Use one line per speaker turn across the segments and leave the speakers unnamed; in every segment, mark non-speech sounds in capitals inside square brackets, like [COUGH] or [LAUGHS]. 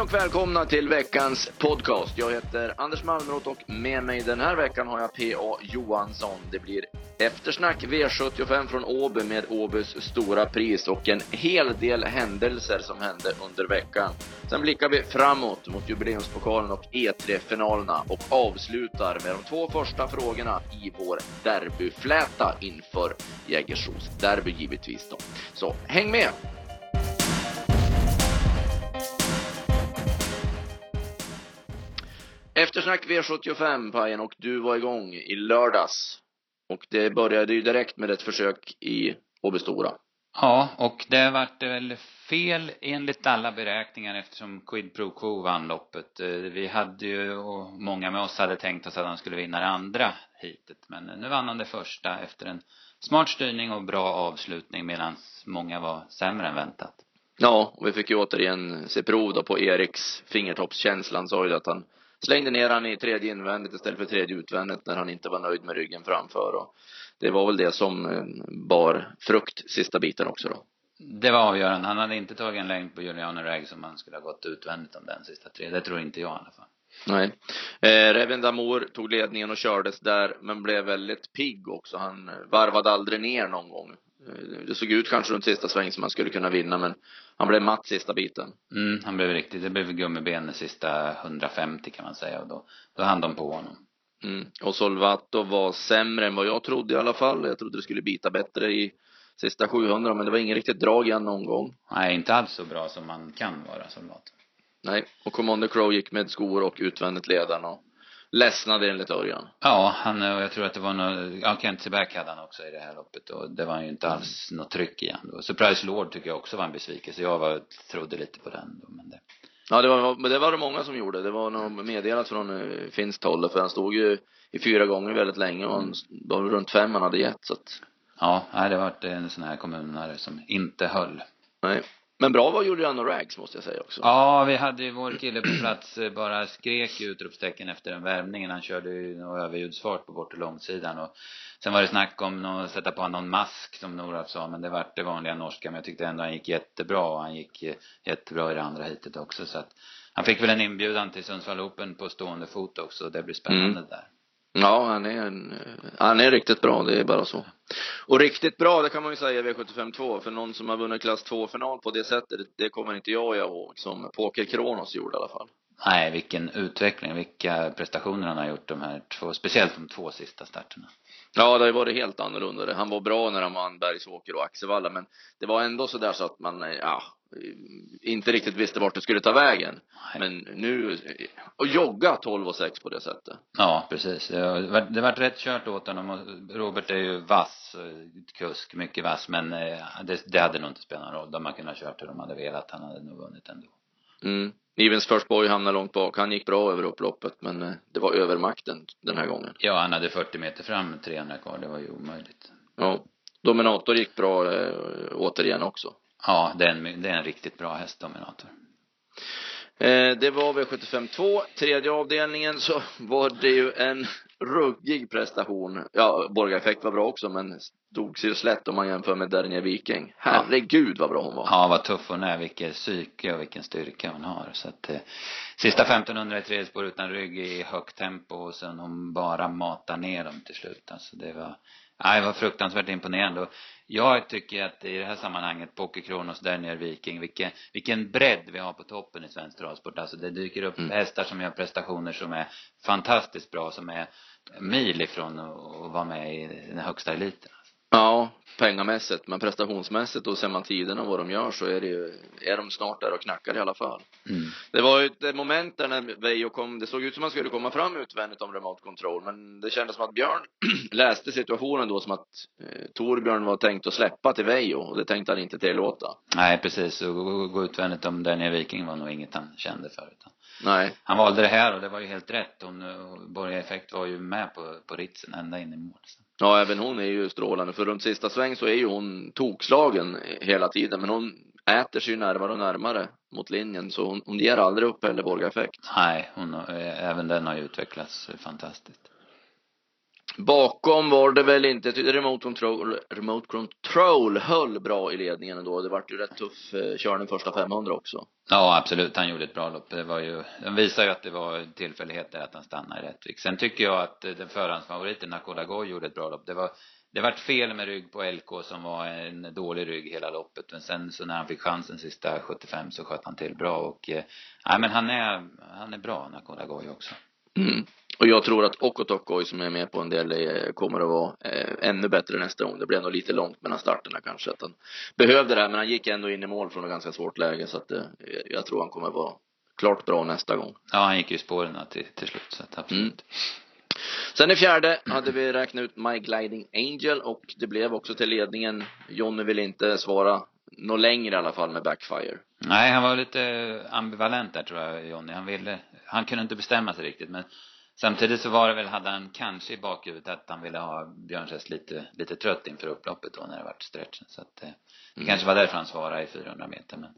Hej och välkomna till veckans podcast. Jag heter Anders Malmroth och med mig den här veckan har jag P.A. Johansson. Det blir eftersnack V75 från Åby med Åbys stora pris och en hel del händelser som hände under veckan. Sen blickar vi framåt mot jubileumspokalen och E3-finalerna och avslutar med de två första frågorna i vår derbyfläta inför Jägersros derby givetvis då. Så häng med! Eftersnack V75 Pajen och du var igång i lördags. Och det började ju direkt med ett försök i Åby Stora.
Ja, och det vart väl fel enligt alla beräkningar eftersom Quid Pro Quo vann loppet. Eh, vi hade ju, och många med oss hade tänkt oss att han skulle vinna det andra hitet. Men nu vann han det första efter en smart styrning och bra avslutning medan många var sämre än väntat.
Ja, och vi fick ju återigen se prov då på Eriks fingertoppskänsla. Han sa ju att han slängde ner han i tredje invändigt istället för tredje utvändigt när han inte var nöjd med ryggen framför och det var väl det som eh, bar frukt sista biten också då.
Det var avgörande. Han hade inte tagit en längd på Juliano Reg som han skulle ha gått utvändigt om den sista tre. Det tror inte jag i alla fall.
Nej. Eh, Reven Damour tog ledningen och kördes där, men blev väldigt pigg också. Han varvade aldrig ner någon gång. Eh, det såg ut kanske runt sista sväng som han skulle kunna vinna, men han blev matt sista biten.
Mm, han blev riktigt, det blev gummiben de sista 150 kan man säga och då, då hann de på honom.
Mm. Och Solvato var sämre än vad jag trodde i alla fall. Jag trodde det skulle bita bättre i sista 700, men det var ingen riktigt drag igen någon gång.
Nej, inte alls så bra som man kan vara Solvato.
Nej, och Commander Crow gick med skor och utvändigt ledaren och ledsnade enligt Örjan.
Ja, han, och jag tror att det var något, ja Kent Seback hade han också i det här loppet och det var ju inte alls något tryck i han då. Surprise Lord tycker jag också var en besvikelse. Jag var, trodde lite på den då, men det.
Ja, det var, men det var det många som gjorde. Det var nog meddelat från uh, finskt håll, för han stod ju i fyra gånger väldigt länge och han var runt fem han hade gett så att.
Ja, nej det var en sån här kommunare som inte höll.
Nej. Men bra var Juliano Rags måste jag säga också.
Ja, vi hade ju vår kille på plats eh, bara skrek utropstecken efter den värmningen. Han körde ju någon överljudsfart på bort och långsidan och sen var det snack om att sätta på någon mask som Nora sa, men det vart det vanliga norska. Men jag tyckte ändå han gick jättebra och han gick eh, jättebra i det andra hitet också så att han fick väl en inbjudan till Sundsvall Open på stående fot också. Det blir spännande mm. där.
Ja, han är en, han är riktigt bra, det är bara så. Och riktigt bra, det kan man ju säga V75 2, för någon som har vunnit klass 2-final på det sättet, det kommer inte jag ihåg som Poker Kronos gjorde i alla fall.
Nej, vilken utveckling, vilka prestationer han har gjort de här två, speciellt de två sista starterna.
Ja, det har ju varit helt annorlunda. Han var bra när han vann Bergsåker och Axevalla, men det var ändå så där så att man, ja, inte riktigt visste vart det skulle ta vägen. Men nu, och jogga 12 och 6 på det sättet.
Ja, precis. Det var, det var rätt kört åt honom och Robert är ju vass kusk, mycket vass, men eh, det, det hade nog inte spelat någon roll. De hade kunnat kört hur de hade velat. Han hade nog vunnit ändå.
Mm. Evens First Boy hamnade långt bak. Han gick bra över upploppet, men eh, det var övermakten den här gången.
Ja, han hade 40 meter fram, 300 kvar. Det var ju omöjligt.
Ja. Dominator gick bra äh, återigen också.
Ja, det är en, det är en riktigt bra häst, Dominator.
Eh, det var V75 2. Tredje avdelningen så var det ju en ruggig prestation. Ja, Borga Effekt var bra också, men stod sig slätt om man jämför med Dernier Viking. Herregud vad bra hon var.
Ja, vad tuff hon är. Vilket psyke och vilken styrka hon har. Så att, eh, sista 1500 i tredje spår utan rygg i högt tempo och sen hon bara matar ner dem till slut. Alltså det var, nej, det var fruktansvärt imponerande. Och jag tycker att i det här sammanhanget, Poker Kronos, Dernier Viking, vilken, vilken bredd vi har på toppen i svensk travsport. Alltså det dyker upp mm. hästar som gör prestationer som är fantastiskt bra, som är mil ifrån att vara med i den högsta eliten.
Ja, pengamässigt, men prestationsmässigt och ser man tiderna vad de gör så är det ju, är de snart där och knackar i alla fall. Mm. Det var ju ett moment där när Veijo kom, det såg ut som att han skulle komma fram utvändigt om remote control, men det kändes som att Björn [CLEARS THROAT] läste situationen då som att eh, Torbjörn var tänkt att släppa till Veijo och det tänkte han inte tillåta.
Nej, precis, och gå utvändigt om Daniel Viking var nog inget han kände för utan
Nej.
Han valde det här och det var ju helt rätt. Hon, Borga Effekt var ju med på, på ritsen ända in i mål. Så.
Ja, även hon är ju strålande. För runt sista sväng så är ju hon tokslagen hela tiden. Men hon äter sig närmare och närmare mot linjen. Så hon, hon ger aldrig upp Helleborg-effekt.
Nej, hon, eh, även den har ju utvecklats fantastiskt.
Bakom var det väl inte, remote control, remote control höll bra i ledningen ändå. Det vart ju rätt tuff eh, körning första 500 också.
Ja, absolut. Han gjorde ett bra lopp. Det var ju, den visar ju att det var tillfälligheter att han stannade i Rättvik. Sen tycker jag att eh, den förhandsfavoriten Nakoda Goy gjorde ett bra lopp. Det var, det vart fel med rygg på LK som var en dålig rygg hela loppet. Men sen så när han fick chansen sista 75 så sköt han till bra och, eh, nej men han är, han är bra Nakoda Goy också.
Mm. Och jag tror att Okotokoi som är med på en del eh, kommer att vara eh, ännu bättre nästa gång. Det blir ändå lite långt mellan starterna kanske. Att han behövde det här, men han gick ändå in i mål från ett ganska svårt läge. Så att eh, jag tror han kommer att vara klart bra nästa gång.
Ja, han gick ju spåren till, till slut så att absolut. Mm.
Sen i fjärde hade vi räknat ut My Gliding Angel och det blev också till ledningen. Jonny vill inte svara något längre i alla fall med Backfire.
Nej, han var lite ambivalent där tror jag, Jonny. Han ville, han kunde inte bestämma sig riktigt men Samtidigt så var det väl, hade han kanske i bakhuvudet att han ville ha Björnsäs lite, lite trött inför upploppet då när det vart stretchen. Så att eh, det mm. kanske var därför han svarade i 400 meter. Men,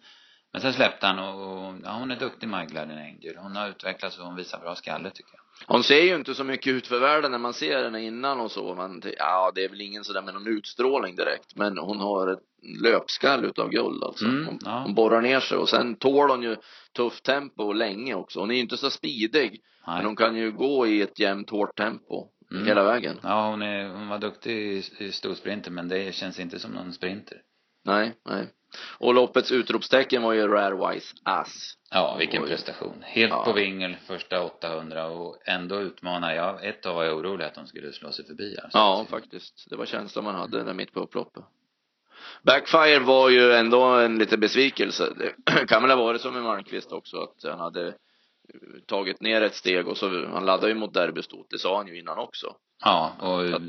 men sen släppte han och, och ja, hon är duktig Magdalena Angel. Hon har utvecklats och hon visar bra skalle tycker jag.
Hon ser ju inte så mycket ut för världen när man ser henne innan och så. Man, ja, det är väl ingen sådär med någon utstrålning direkt. Men hon har ett löpskall utav guld alltså. Mm, hon, ja. hon borrar ner sig och sen tål hon ju tufft tempo länge också. Hon är ju inte så speedig. Nej. Men hon kan ju gå i ett jämnt hårt tempo mm. hela vägen.
Ja, hon är, hon var duktig i, i storsprinter men det känns inte som någon sprinter.
Nej, nej. Och loppets utropstecken var ju Rarewise Ass.
Ja, vilken prestation. Helt ja. på vingel första 800 och ändå utmanar jag. Ett tag var jag orolig att de skulle slå sig förbi
alltså. Ja, faktiskt. Det var känslan man hade där mitt på upploppet. Backfire var ju ändå en liten besvikelse. Det [CLEARS THROAT] kan väl ha varit som med Malmqvist också att han hade tagit ner ett steg och så, han laddade ju mot derbystot, det sa han ju innan också.
Ja, och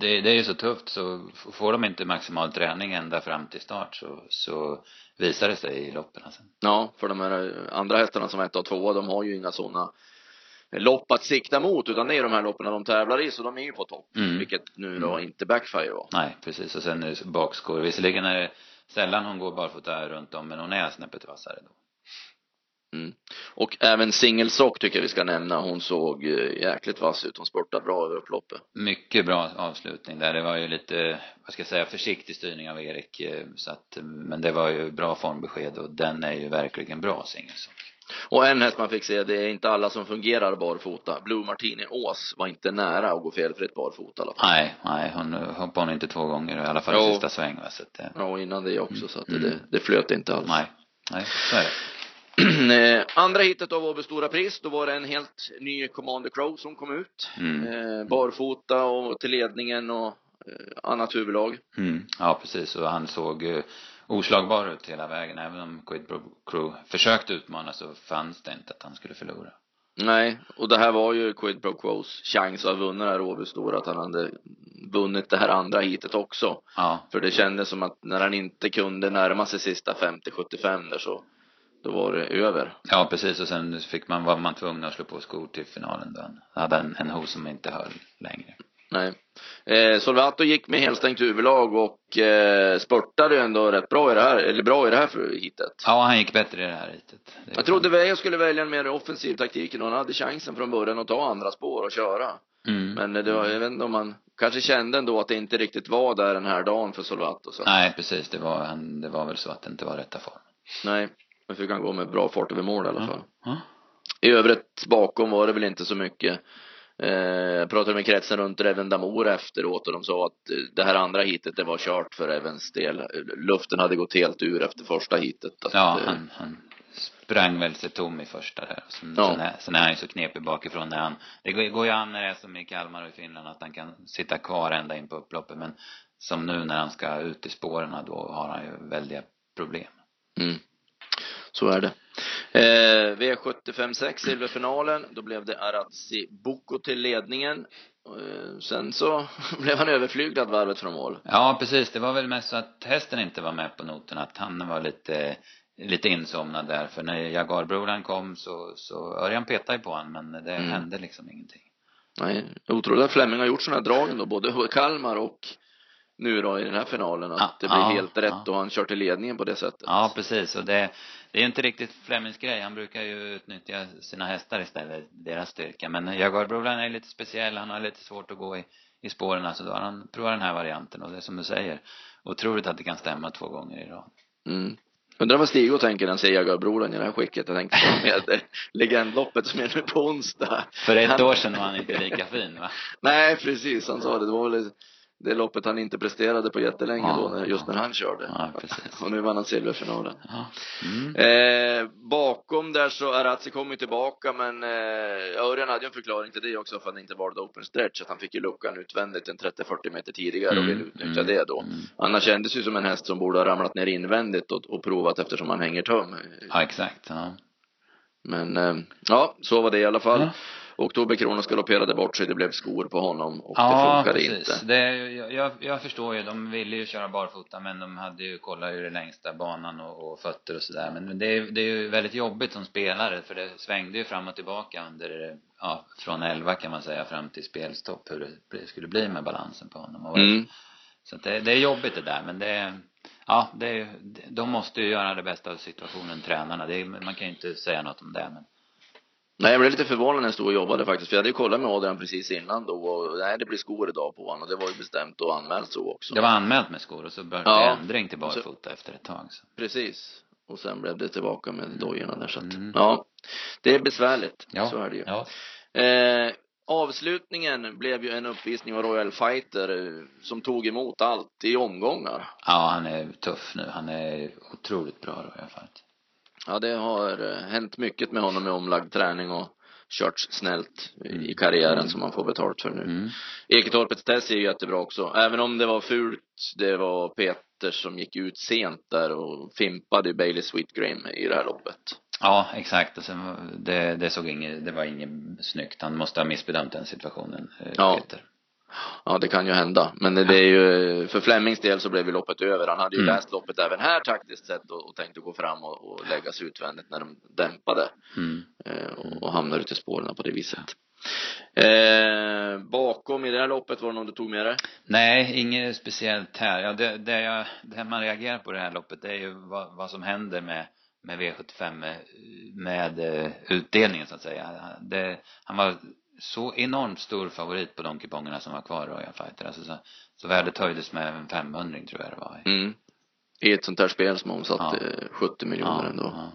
det, det är ju så tufft så får de inte maximal träning ända fram till start så, så visar det sig i loppen alltså.
Ja, för de här andra hästarna som är ett och två, de har ju inga sådana lopp att sikta mot utan det är de här loppen de tävlar i så de är ju på topp. Mm. Vilket nu då mm. inte Backfire var.
Nej, precis och sen är det bakskor. Visserligen är det sällan hon går barfota runt om men hon är snäppet vassare då.
Och även singelsock tycker jag vi ska nämna. Hon såg eh, jäkligt vass ut. Hon spurtade bra över upploppet.
Mycket bra avslutning där. Det var ju lite, vad ska jag säga, försiktig styrning av Erik. Eh, så att, men det var ju bra formbesked och den är ju verkligen bra singelsock.
Och en häst man fick se, det är inte alla som fungerar barfota. Blue Martini Ås var inte nära att gå felfritt barfota i alla
fall. Nej, nej, hon hoppade hon inte två gånger i alla fall i sista sväng så att det...
Ja, och innan det också så att mm. det, det flöt inte alls.
Nej, nej, så är det. [CLEARS THROAT]
Eh, andra hitet av Åby Stora Pris, då var det en helt ny Commander Crow som kom ut. Mm. Eh, barfota och till ledningen och eh, annat huvudlag.
Mm. Ja, precis. Och han såg eh, oslagbar ut hela vägen. Även om Quid Pro Crew försökte utmana så fanns det inte att han skulle förlora.
Nej, och det här var ju Quid Pro Quos chans att vinna det här Åby Stora, att han hade vunnit det här andra hitet också.
Ja.
För det kändes som att när han inte kunde närma sig sista 50-75 där så då var det över.
Ja, precis. Och sen fick man, var man tvungen att slå på skor till finalen då. Hade en, en hos som inte höll längre.
Nej. Eh, Solvato gick med helstängt huvudlag och eh, spurtade ändå rätt bra i det här, eller bra i det här hitet.
Ja, han gick bättre i det här hitet.
Det jag trodde Veja skulle välja en mer offensiv taktik och han hade chansen från början att ta andra spår och köra. Mm. Men det var, jag vet inte om man kanske kände ändå att det inte riktigt var där den här dagen för Solvato. Så.
Nej, precis. Det var, han, det var väl så att det inte var rätta form.
Nej. Men fick han gå med bra fart över mål i alla fall. Ja. I övrigt bakom var det väl inte så mycket. Eh, jag pratade med kretsen runt Reven Damour efteråt och de sa att det här andra hitet det var kört för Evens del. Luften hade gått helt ur efter första hitet.
Att, ja, han, han sprang väl sig tom i första där. Sen, ja. sen, är, sen är han ju så knepig bakifrån när han, det går, går ju an när det är som i Kalmar och i Finland att han kan sitta kvar ända in på upploppet men som nu när han ska ut i spåren då har han ju väldiga problem.
Mm. Så är det. Eh, V756 silverfinalen, då blev det Arazzi Boko till ledningen. Eh, sen så [LAUGHS] blev han överflyglad varvet från mål.
Ja, precis. Det var väl mest så att hästen inte var med på noten, att han var lite lite insomnad där för när Jaguarbrodern kom så, så Örjan petade på honom men det mm. hände liksom ingenting.
Nej, otroligt att Flemming har gjort sådana här drag ändå, både Kalmar och nu då i den här finalen att
Ja,
det blir
ja,
helt rätt
ja.
och han kör till ledningen på det sättet.
Ja, precis. Och det, det är inte riktigt Flemings grej. Han brukar ju utnyttja sina hästar istället, deras styrka. Men Jaguar Brolan är lite speciell. Han har lite svårt att gå i, i spåren. Alltså då har han provat den här varianten och det är som du säger, otroligt att det kan stämma två gånger i rad.
Mm. Undrar vad Stig och tänker när han ser Jagarbrolan i det här skicket. Jag tänkte med [LAUGHS] legendloppet som är nu på onsdag.
För ett
Han-
år sedan var han inte lika fin va? [LAUGHS]
Nej, precis. Han sa det. Det var väl det loppet han inte presterade på jättelänge
Ja,
då, just när han körde.
Ja, precis. [LAUGHS]
Och nu vann han silverfinalen.
Ja. Mm.
Eh, bakom där så Arazzi kom ju tillbaka men eh, Örjan hade ju en förklaring till det också för att han inte valde open stretch. Att han fick ju luckan utvändigt en 30-40 meter tidigare och ville utnyttja det då.
Mm.
Annars kändes ju som en häst som borde ha ramlat ner invändigt och, och provat eftersom han hänger tum.
Ja, exakt. Ja.
Men eh, ja, så var det i alla fall.
Ja.
Oktober Kronos galopperade bort sig, det blev skor på honom och det
Ja,
funkade
precis.
inte.
Det, jag, jag, förstår ju, de ville ju köra barfota men de hade ju kollat ju det längsta banan och, och fötter och sådär. Men det är, det är ju väldigt jobbigt som spelare för det svängde ju fram och tillbaka under, ja, från 11 kan man säga fram till spelstopp hur det, det skulle bli med balansen på honom. Och
Mm.
Så att det, det är jobbigt det där men det ja, det de måste ju göra det bästa av situationen, tränarna. Det man kan ju inte säga något om det men
Nej, jag blev lite förvånad när jag stod och jobbade faktiskt. För jag hade ju kollat med Adrian precis innan då och nej, det blir skor idag på honom. Och det var ju bestämt och anmält så också.
det var anmält med skor och så det
Ja.
ändring till barfota efter ett tag så.
Precis. Och sen blev det tillbaka med dojorna där så att,
Mm.
ja. Det är besvärligt.
Ja.
Så är det ju.
Ja.
Eh, avslutningen blev ju en uppvisning av Royal Fighter eh, som tog emot allt i omgångar.
Ja, han är tuff nu. Han är otroligt bra alla fall.
Ja, det har eh, hänt mycket med honom med omlagd träning och körts snällt i
Mm.
karriären som han får betalt för nu.
Mm.
Eketorpets Tessie är ju jättebra också. Även om det var fult, det var Peter som gick ut sent där och fimpade Bailey Sweetgreen i det här loppet.
Ja, exakt. Var- det, det såg inget, det var inget snyggt. Han måste ha missbedömt den situationen, eh,
Ja.
Peter.
Ja, det kan ju hända. Men det, är ju, för Flemings del så blev ju loppet över. Han hade ju
Mm.
läst loppet även här taktiskt sett och, och tänkte gå fram och, och lägga sig utvändigt när de dämpade.
Mm.
Eh, och, och hamnade ute i spåren på det viset. Eh, bakom i det här loppet, var det någon du tog med det?
Nej, inget speciellt här. Ja, det, det, jag, det man reagerar på det här loppet, det är ju vad, vad som händer med, med V75 med, med eh, utdelningen så att säga. Det, han var så enormt stor favorit på de kupongerna som var kvar Royal Fighter. Alltså så, så värdet höjdes med en 500 tror jag det var.
Mm. I ett sånt här spel som omsatte
Ja.
eh, 70 miljoner ändå.
ja.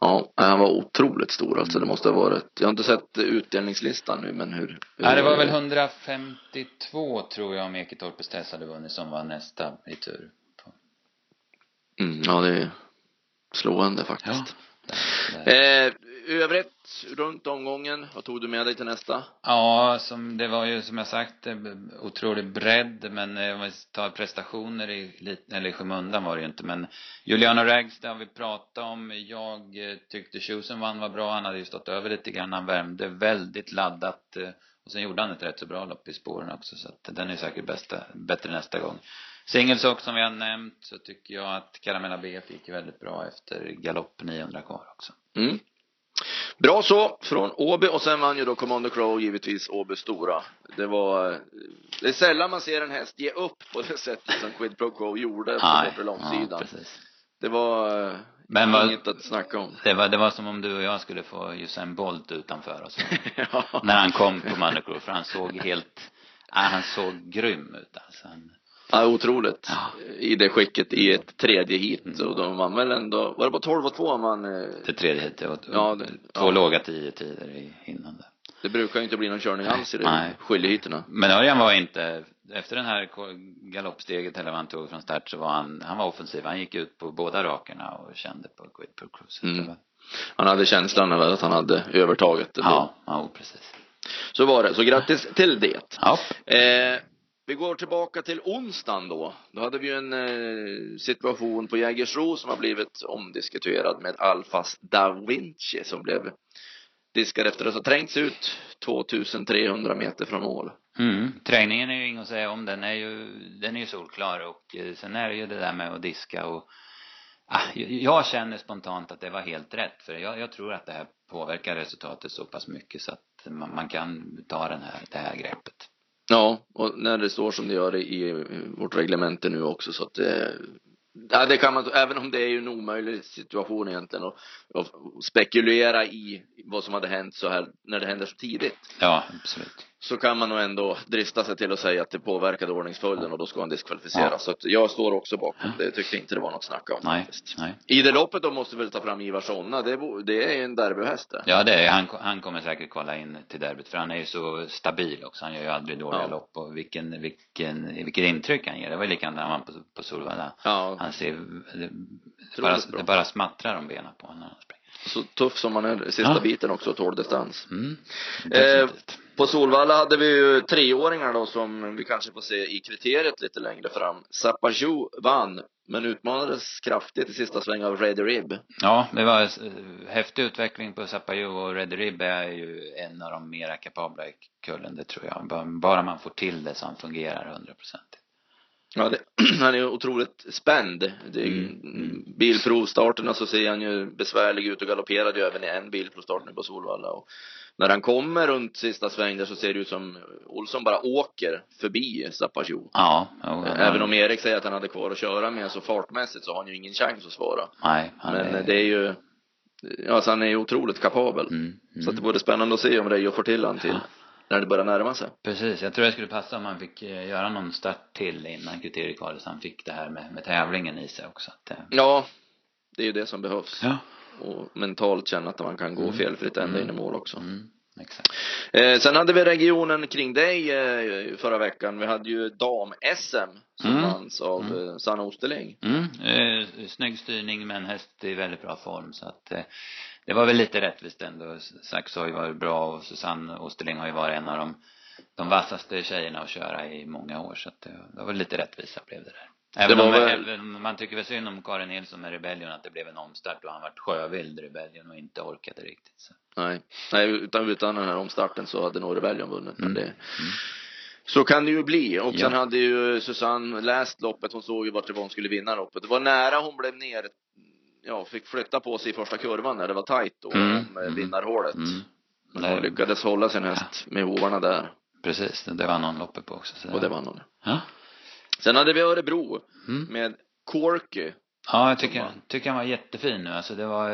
Ja, han var otroligt stor alltså. Det måste ha varit. Jag har inte sett utdelningslistan nu, men hur?
Nej, det var väl 152 tror jag om Eketorpes Tess hade vunnit som var nästa i tur.
Mm, ja, det är slående faktiskt.
Där, där.
Eh, övrigt runt omgången, vad tog du med dig till nästa?
Ja, som det var ju som jag sagt eh, otrolig bredd men eh, om vi tar prestationer i, eller i skymundan var det ju inte men Juliano Rags, det har vi pratat om. Jag eh, tyckte Tjusen vann var bra. Han hade ju stått över lite grann. Han värmde väldigt laddat och sen gjorde han ett rätt så bra lopp i spåren också så att den är säkert bästa, bättre nästa gång. Singles också som vi har nämnt så tycker jag att Caramella BF gick väldigt bra efter galopp 900 kvar också.
Mm. Bra så, från Åby och sen vann ju då Commander Crow givetvis Åby stora. Det var, eh, det är sällan man ser en häst ge upp på det sättet som Quid Pro Quo gjorde på
Nej,
bortre långsidan.
precis.
det var eh,
Men vad-
inget att snacka om.
Det var, det var som om du och jag skulle få Usain Bolt utanför oss. [LAUGHS]
ja.
När han kom på Monaco, för han såg helt, ja, han såg grym ut alltså. Han,
Ja, otroligt.
Ja.
I det skicket i ett tredje hit.
Mm.
Och de vann väl ändå, var det på 12 och 2 man, eh,
det tredje hit, och,
Ja, det-
två
ja.
låga tio tider i, innan det.
det brukar ju inte bli någon körning alls i det skiljeheaterna.
Men Örjan var inte, efter den här galoppsteget eller vad han tog från start så var han, han var offensiv. Han gick ut på båda rakerna och kände på Quid Pro Cruise.
Mm.
Det
Han hade känslan av att han hade övertaget.
Ja, ja, precis.
Så var det. Så grattis till det.
Ja.
Eh, vi går tillbaka till onsdagen då. Då hade vi ju en eh, situation på Jägersro som har blivit omdiskuterad med Alfas Da Vinci som blev diskad efter att ha trängts ut 2300 meter från mål.
Mm. Trängningen är ju inget att säga om. Den är ju, den är ju solklar och eh, sen är det ju det där med att diska och ah, jag- jag känner spontant att det var helt rätt för jag, jag tror att det här påverkar resultatet så pass mycket så att man, man kan ta den här, det här greppet.
Ja, och när det står som det gör i, vårt reglemente nu också så att det Ja, det kan man, även om det är ju en omöjlig situation egentligen och, och spekulera i vad som hade hänt så här när det händer så tidigt.
Ja, absolut.
Så kan man nog ändå drista sig till att säga att det påverkade ordningsföljden och då ska han diskvalificeras. Ja. Så att jag står också bakom det. Jag tyckte inte det var något snack om
nej, Nej.
I det loppet då måste vi väl ta fram Ivar Sonna. Det, det är ju en derbyhäst det.
Ja, det är han, han kommer säkert kolla in till derbyt för han är ju så stabil också. Han gör ju aldrig dåliga ja. lopp och vilken, vilken, vilket intryck han ger. Det var ju likadant när han var på, på Solvalla.
Ja.
Han ser, det, bara, det bara smattrar om benen på honom när han springer.
Så tuff som han är sista ja. biten också, tål distans.
Mm,
eh, på Solvalla hade vi ju treåringar då som vi kanske får se i kriteriet lite längre fram. Sapajou vann, men utmanades kraftigt i sista svängen av Ready Rib.
Ja, det var eh, häftig utveckling på Sapajou och Ready Rib är ju en av de mera kapabla i kullen, det tror jag. Bara man får till det så han fungerar hundraprocentigt.
Ja, det, [CLEARS THROAT] han är otroligt spänd. Det mm. mm. Bilprovstarterna så ser han ju besvärlig ut och galopperade ju även i en bilprovstart nu på Solvalla. Och när han kommer runt sista sväng där så ser det ut som Olsson bara åker förbi Sapajou.
Ja, ja, ja,
Även om Erik säger att han hade kvar att köra med så fartmässigt så har han ju ingen chans att svara.
Nej,
Men är... det är ju, alltså han är ju otroligt kapabel.
Mm, mm.
Så det vore spännande att se om Reijo får till han till när det börjar närma sig.
Precis, jag tror det skulle passa om man fick eh, göra någon start till innan kriteriekvalet så han fick det här med, med tävlingen i sig också. Att, eh...
Ja, det är ju det som behövs.
Ja.
Och mentalt känna att man kan gå mm. felfritt ända mm. in i mål också.
Mm. Exakt.
Eh, sen hade vi regionen kring dig eh, förra veckan. Vi hade ju dam-SM som mm. vanns av mm. eh, Sanna Osterling.
Mm. Eh, snygg styrning med en häst i väldigt bra form så att eh, det var väl lite rättvist ändå. Sax har ju varit bra och Susanne Osterling har ju varit en av de, de vassaste tjejerna att köra i många år så att det, det var väl lite rättvisa blev det där. Även om väl... man tycker väl synd om Karin Nilsson med Rebellion att det blev en omstart och han vart sjövild Rebellion och inte orkade riktigt så.
Nej, nej utan, utan den här omstarten så hade nog Rebellion vunnit men mm. det mm. Så kan det ju bli. Och ja. sen hade ju Susanne läst loppet. Hon såg ju vart Yvonne skulle vinna loppet. Det var nära hon blev ner ja, fick flytta på sig i första kurvan när det var tajt då, mm. om mm. vinnarhålet. Mm. Men hon lyckades hålla sin häst med hovarna där.
Precis, det vann hon loppet på också.
Så och det vann hon.
Ja.
Sen hade vi Örebro mm. med Corky.
Ja, jag tycker, tycker han var jättefin nu. Alltså det var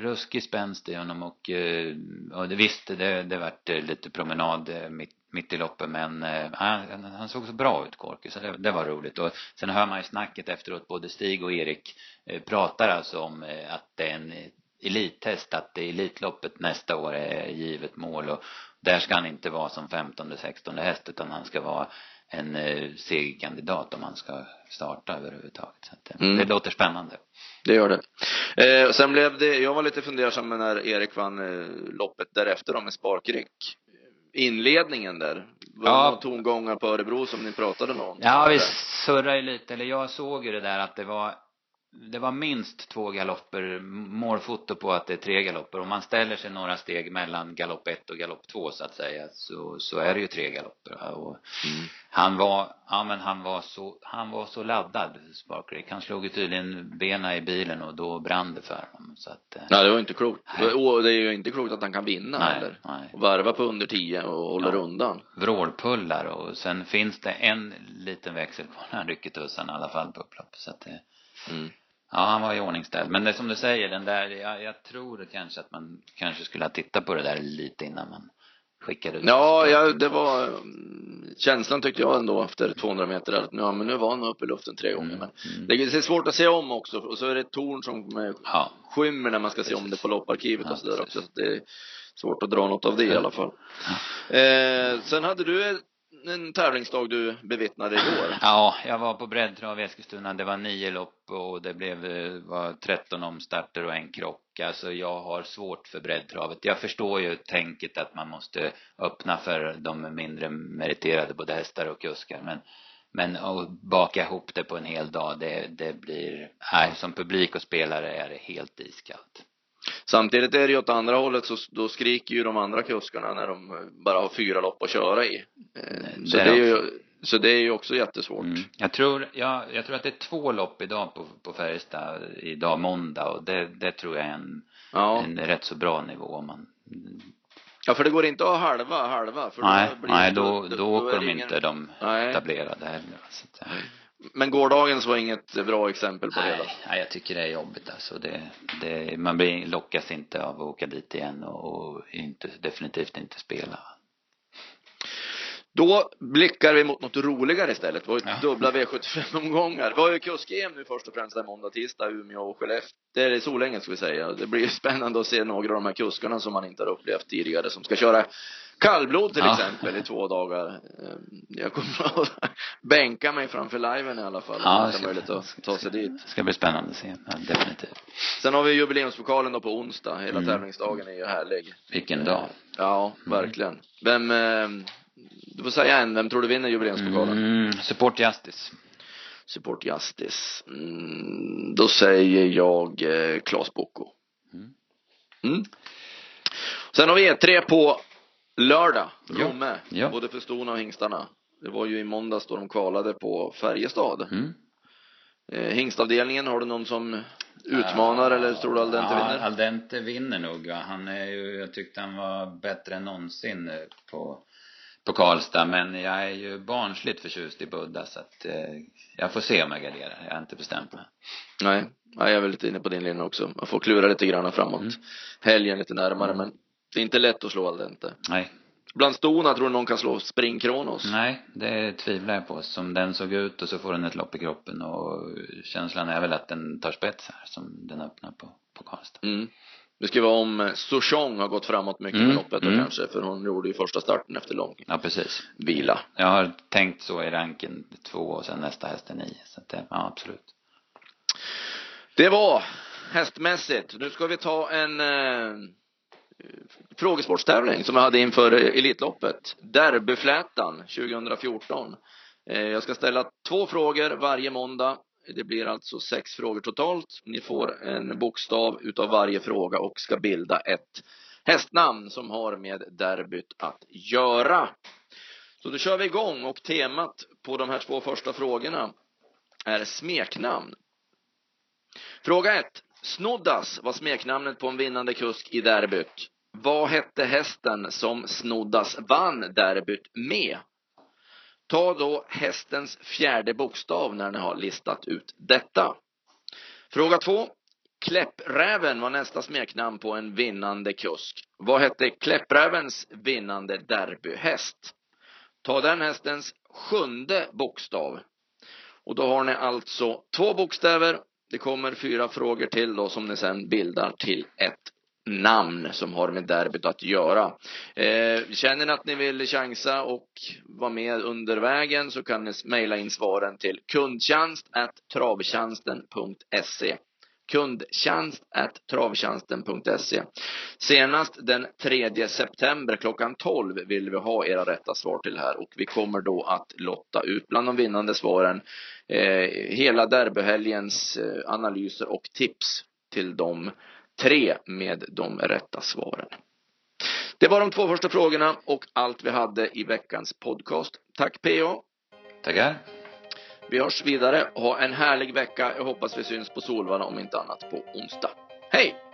ruskig spänst i honom och, eh, och det visst, det, det vart lite promenad eh, mitt mitt i loppet men eh, han, han såg så bra ut Korki så det, det, var roligt och sen hör man ju snacket efteråt både Stig och Erik eh, pratar alltså om eh, att det är en elittest att det Elitloppet nästa år är givet mål och där ska han inte vara som 15 16 häst utan han ska vara en eh, segerkandidat om han ska starta överhuvudtaget. Så att, mm. det låter spännande.
Det gör det. Eh, sen blev det, jag var lite fundersam när Erik vann eh, loppet därefter då med Sparkryck inledningen där. Var ja. det tongångar på Örebro som ni pratade om?
Ja, vi surrade ju lite, eller jag såg ju det där att det var det var minst två galopper, målfoto på att det är tre galopper. Om man ställer sig några steg mellan galopp ett och galopp två så att säga så, så är det ju tre galopper. Och mm. han var, ja men han var så, han var så laddad, Sparkrick. Han slog ju tydligen benen i bilen och då brann det för honom. Så att,
eh, Nej, det var inte klokt. Nej. Och det är ju inte klokt att han kan vinna
nej,
heller.
Nej.
Och varva på under tio och håller ja. undan.
Vrålpullar och sen finns det en liten växel kvar när han rycker tussen i alla fall på upplopp. Så att det,
mm.
Ja, han var i ordningställd. Men det som du säger, den där, jag, jag tror kanske att man kanske skulle ha tittat på det där lite innan man skickade ut
Ja, ja, det var känslan tyckte jag ändå efter 200 meter att ja, men nu var han uppe i luften tre gånger. Mm, men mm. det är svårt att se om också och så är det ett torn som ja. skymmer när man ska se om det på lopparkivet ja, och sådär också. Så det är svårt att dra något av det i alla fall. Ja. Eh, sen hade du en tävlingsdag du bevittnade igår.
Ja, jag var på breddtrav i Eskilstuna. Det var nio lopp och det blev, eh, var 13 omstarter och en krock. Alltså jag har svårt för breddtravet. Jag förstår ju tänket att man måste öppna för de mindre meriterade, både hästar och kuskar. Men, men att baka ihop det på en hel dag, det, det blir, nej, som publik och spelare är det helt iskallt.
Samtidigt är det ju åt andra hållet så då skriker ju de andra kuskarna när de bara har fyra lopp att köra i. Eh, så det är ju, så det är ju också jättesvårt. Mm.
Jag tror, ja, jag tror att det är två lopp idag på, på Färjestad, idag måndag och det, det tror jag är en, ja. en rätt så bra nivå om man
Ja, för det går inte att ha halva, halva. För
nej,
blir
nej
det-
då, då,
är
åker de
ingen-
inte de
Nej.
etablerade heller. Så att,
Men gårdagens var inget bra exempel på det då?
nej, nej, jag tycker det är jobbigt alltså. Det, det, man blir, lockas inte av att åka dit igen och, och inte, definitivt inte spela.
Då blickar vi mot något roligare istället. Det var
Ja.
dubbla V75-omgångar. Det var ju kusk-EM nu först och främst där måndag, tisdag, Umeå och Skellefteå. Det är Solänge ska vi säga. Det blir ju spännande att se några av de här kuskarna som man inte har upplevt tidigare som ska köra kallblod till
Ja.
exempel i två dagar. Eh, Jag kommer att [LAUGHS] bänka mig framför liven i alla fall.
Ja, det ska-
möjligt att ta sig dit.
Det ska bli spännande att se. Ja, definitivt.
Sen har vi jubileumspokalen då på onsdag. Hela
Mm.
tävlingsdagen är ju härlig.
Vilken dag.
Ja, verkligen. Vem, eh, du får säga en, vem tror du vinner jubileumspokalen?
Mm, support Justice.
Support Justice. Mm, då säger jag eh, Klas Bocco.
Mm.
Mm. Sen har vi E3 på lördag. Romme.
Ja.
Både för stona och hingstarna. Det var ju i måndags då de kvalade på Färjestad.
Mm.
Eh, hingstavdelningen, har du någon som utmanar eller tror du Aldente
ja,
vinner?
Aldente vinner nog. ja. Han är ju, jag tyckte han var bättre än någonsin eh, på, på Karlstad. Men jag är ju barnsligt förtjust i Buddha så att eh, jag får se om jag garderar. Jag har inte bestämt mig.
Nej, Nej, jag är väl lite inne på din linje också. Man får klura lite grann framåt.
Mm.
Helgen lite närmare, men det är inte lätt att slå Aldente.
Nej,
Bland stona tror du någon kan slå Spring Kronos?
nej, det tvivlar jag på. Som den såg ut och så får den ett lopp i kroppen och känslan är väl att den tar spets här som den öppnar på, på Karlstad.
Mm. Ska vara om eh, Souchong har gått framåt mycket
Mm,
med loppet då
mm.
kanske, för hon gjorde ju första starten efter lång
Ja, precis.
vila.
Jag har tänkt så i ranken två och sen nästa häst är nio. Så att det, ja absolut.
Det var hästmässigt. Nu ska vi ta en eh, frågesportstävling som jag hade inför Elitloppet. Derbyflätan 2014. Eh, jag ska ställa två frågor varje måndag. Det blir alltså sex frågor totalt. Ni får en bokstav utav varje fråga och ska bilda ett hästnamn som har med derbyt att göra. Så då kör vi igång och temat på de här två första frågorna är smeknamn. Fråga 1. Snoddas var smeknamnet på en vinnande kusk i derbyt. Vad hette hästen som Snoddas vann derbyt med? Ta då hästens fjärde bokstav när ni har listat ut detta. Fråga 2. Kläppräven var nästa smeknamn på en vinnande kusk. Vad hette Kläpprävens vinnande derbyhäst? Ta den hästens sjunde bokstav. Och då har ni alltså två bokstäver. Det kommer fyra frågor till då som ni sen bildar till ett namn som har med derbyt att göra. Eh, känner ni att ni vill chansa och vara med under vägen så kan ni mejla in svaren till kundtjänst travtjänsten.se kundtjänst travtjänsten.se Senast den 3 september klockan 12 vill vi ha era rätta svar till här och vi kommer då att lotta ut bland de vinnande svaren eh, hela derbyhelgens eh, analyser och tips till dem tre med de rätta svaren. Det var de två första frågorna och allt vi hade i veckans podcast. Tack PA.
Tackar.
Vi hörs vidare. Ha en härlig vecka. Jag hoppas vi syns på Solvalla om inte annat på onsdag. Hej!